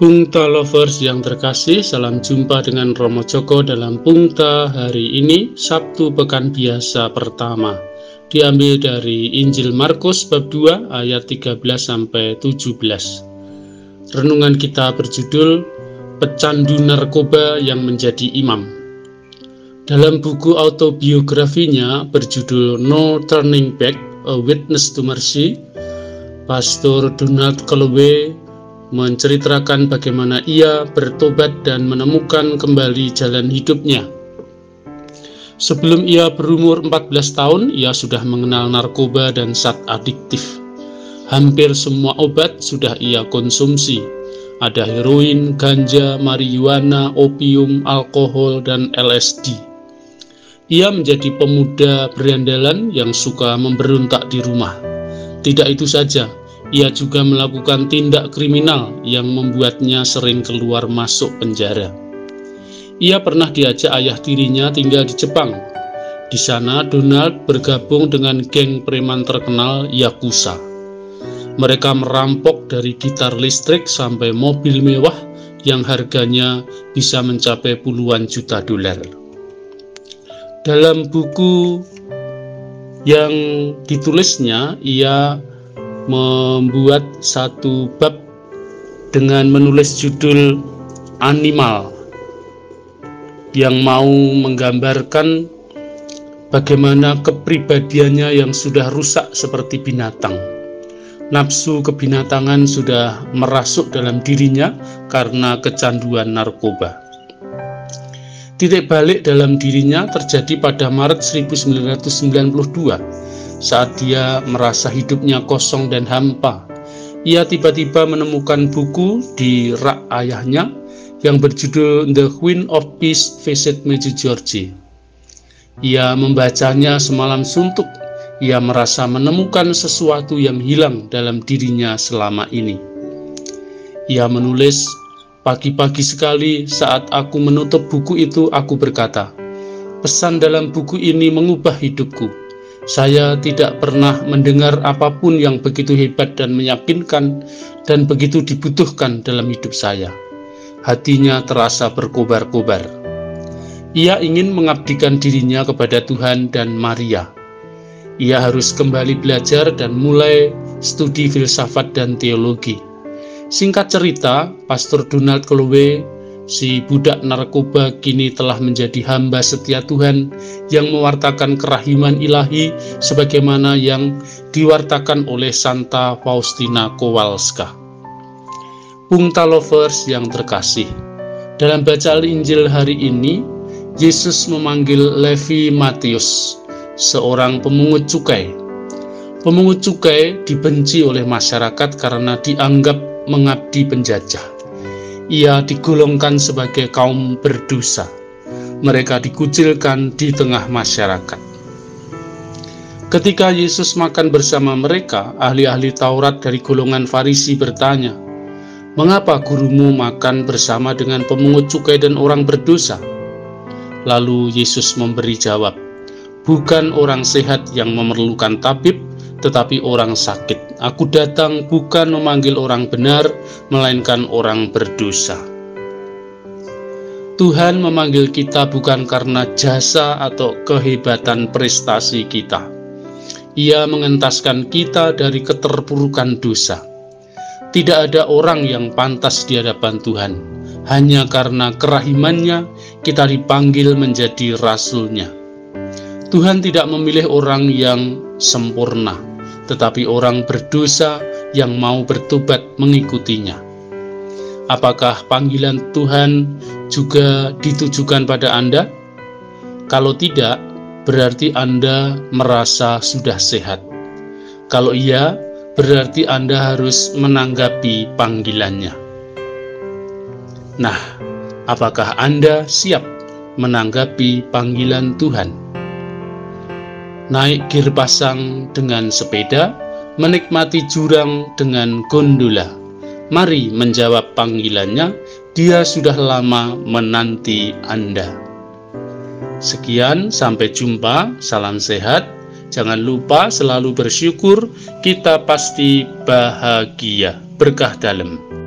Pungta Lovers yang terkasih, salam jumpa dengan Romo Joko dalam Pungta hari ini, Sabtu Pekan Biasa pertama. Diambil dari Injil Markus bab 2 ayat 13 sampai 17. Renungan kita berjudul Pecandu Narkoba yang menjadi imam. Dalam buku autobiografinya berjudul No Turning Back: A Witness to Mercy, Pastor Donald Calloway menceritakan bagaimana ia bertobat dan menemukan kembali jalan hidupnya. Sebelum ia berumur 14 tahun, ia sudah mengenal narkoba dan zat adiktif. Hampir semua obat sudah ia konsumsi. Ada heroin, ganja, marijuana, opium, alkohol, dan LSD. Ia menjadi pemuda berandalan yang suka memberontak di rumah. Tidak itu saja, ia juga melakukan tindak kriminal yang membuatnya sering keluar masuk penjara. Ia pernah diajak ayah tirinya tinggal di Jepang. Di sana Donald bergabung dengan geng preman terkenal Yakuza. Mereka merampok dari gitar listrik sampai mobil mewah yang harganya bisa mencapai puluhan juta dolar. Dalam buku yang ditulisnya, ia membuat satu bab dengan menulis judul animal yang mau menggambarkan bagaimana kepribadiannya yang sudah rusak seperti binatang. Nafsu kebinatangan sudah merasuk dalam dirinya karena kecanduan narkoba. Titik balik dalam dirinya terjadi pada Maret 1992 saat dia merasa hidupnya kosong dan hampa, ia tiba-tiba menemukan buku di rak ayahnya yang berjudul The Queen of Peace Visit Meiji Georgie. Ia membacanya semalam suntuk. Ia merasa menemukan sesuatu yang hilang dalam dirinya selama ini. Ia menulis, "Pagi-pagi sekali saat aku menutup buku itu, aku berkata, pesan dalam buku ini mengubah hidupku. Saya tidak pernah mendengar apa pun yang begitu hebat dan meyakinkan dan begitu dibutuhkan dalam hidup saya. Hatinya terasa berkobar-kobar. Ia ingin mengabdikan dirinya kepada Tuhan dan Maria. Ia harus kembali belajar dan mulai studi filsafat dan teologi. Singkat cerita, Pastor Donald Calloway Si budak narkoba kini telah menjadi hamba setia Tuhan yang mewartakan kerahiman ilahi sebagaimana yang diwartakan oleh Santa Faustina Kowalska. Pungta lovers yang terkasih, dalam bacaan Injil hari ini, Yesus memanggil Levi Matius, seorang pemungut cukai. Pemungut cukai dibenci oleh masyarakat karena dianggap mengabdi penjajah ia digolongkan sebagai kaum berdosa. Mereka dikucilkan di tengah masyarakat. Ketika Yesus makan bersama mereka, ahli-ahli Taurat dari golongan Farisi bertanya, "Mengapa gurumu makan bersama dengan pemungut cukai dan orang berdosa?" Lalu Yesus memberi jawab, "Bukan orang sehat yang memerlukan tabib, tetapi orang sakit. Aku datang bukan memanggil orang benar, melainkan orang berdosa. Tuhan memanggil kita bukan karena jasa atau kehebatan prestasi kita. Ia mengentaskan kita dari keterpurukan dosa. Tidak ada orang yang pantas di hadapan Tuhan. Hanya karena kerahimannya, kita dipanggil menjadi rasulnya. Tuhan tidak memilih orang yang sempurna, tetapi orang berdosa yang mau bertobat mengikutinya. Apakah panggilan Tuhan juga ditujukan pada Anda? Kalau tidak, berarti Anda merasa sudah sehat. Kalau iya, berarti Anda harus menanggapi panggilannya. Nah, apakah Anda siap menanggapi panggilan Tuhan? Naik gear pasang dengan sepeda, menikmati jurang dengan gondola. Mari menjawab panggilannya, dia sudah lama menanti Anda. Sekian, sampai jumpa, salam sehat. Jangan lupa selalu bersyukur, kita pasti bahagia. Berkah dalam.